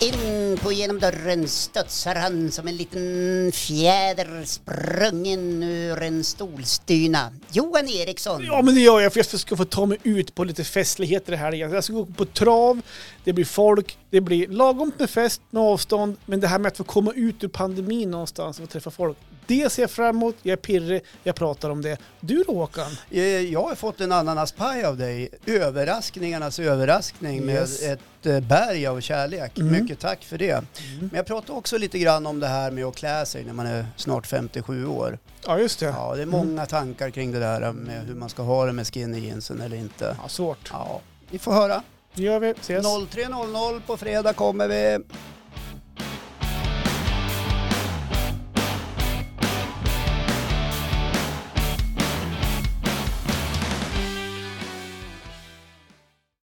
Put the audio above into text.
in går igenom dörren studsar han som en liten fjäder sprungen ur en stolsdyna. Johan Eriksson. Ja men det gör jag för jag ska få ta mig ut på lite festligheter i helgen. Jag ska gå på trav, det blir folk, det blir lagom med fest med avstånd. Men det här med att få komma ut ur pandemin någonstans och träffa folk. Det ser jag fram emot, jag är pirrig, jag pratar om det. Du då Håkan? Eh, Jag har fått en ananaspaj av dig. Överraskningarnas överraskning Yes. med ett eh, berg av kärlek. Mm. Mycket tack för det. Men jag pratar också lite grann om det här med att klä sig när man är snart 57 år. Ja just det. Ja, det är många tankar kring det där med hur man ska ha det med skinny jeansen eller inte. Ja, svårt. Ja, vi får höra. Det gör vi. Ses. 03.00 på fredag kommer vi.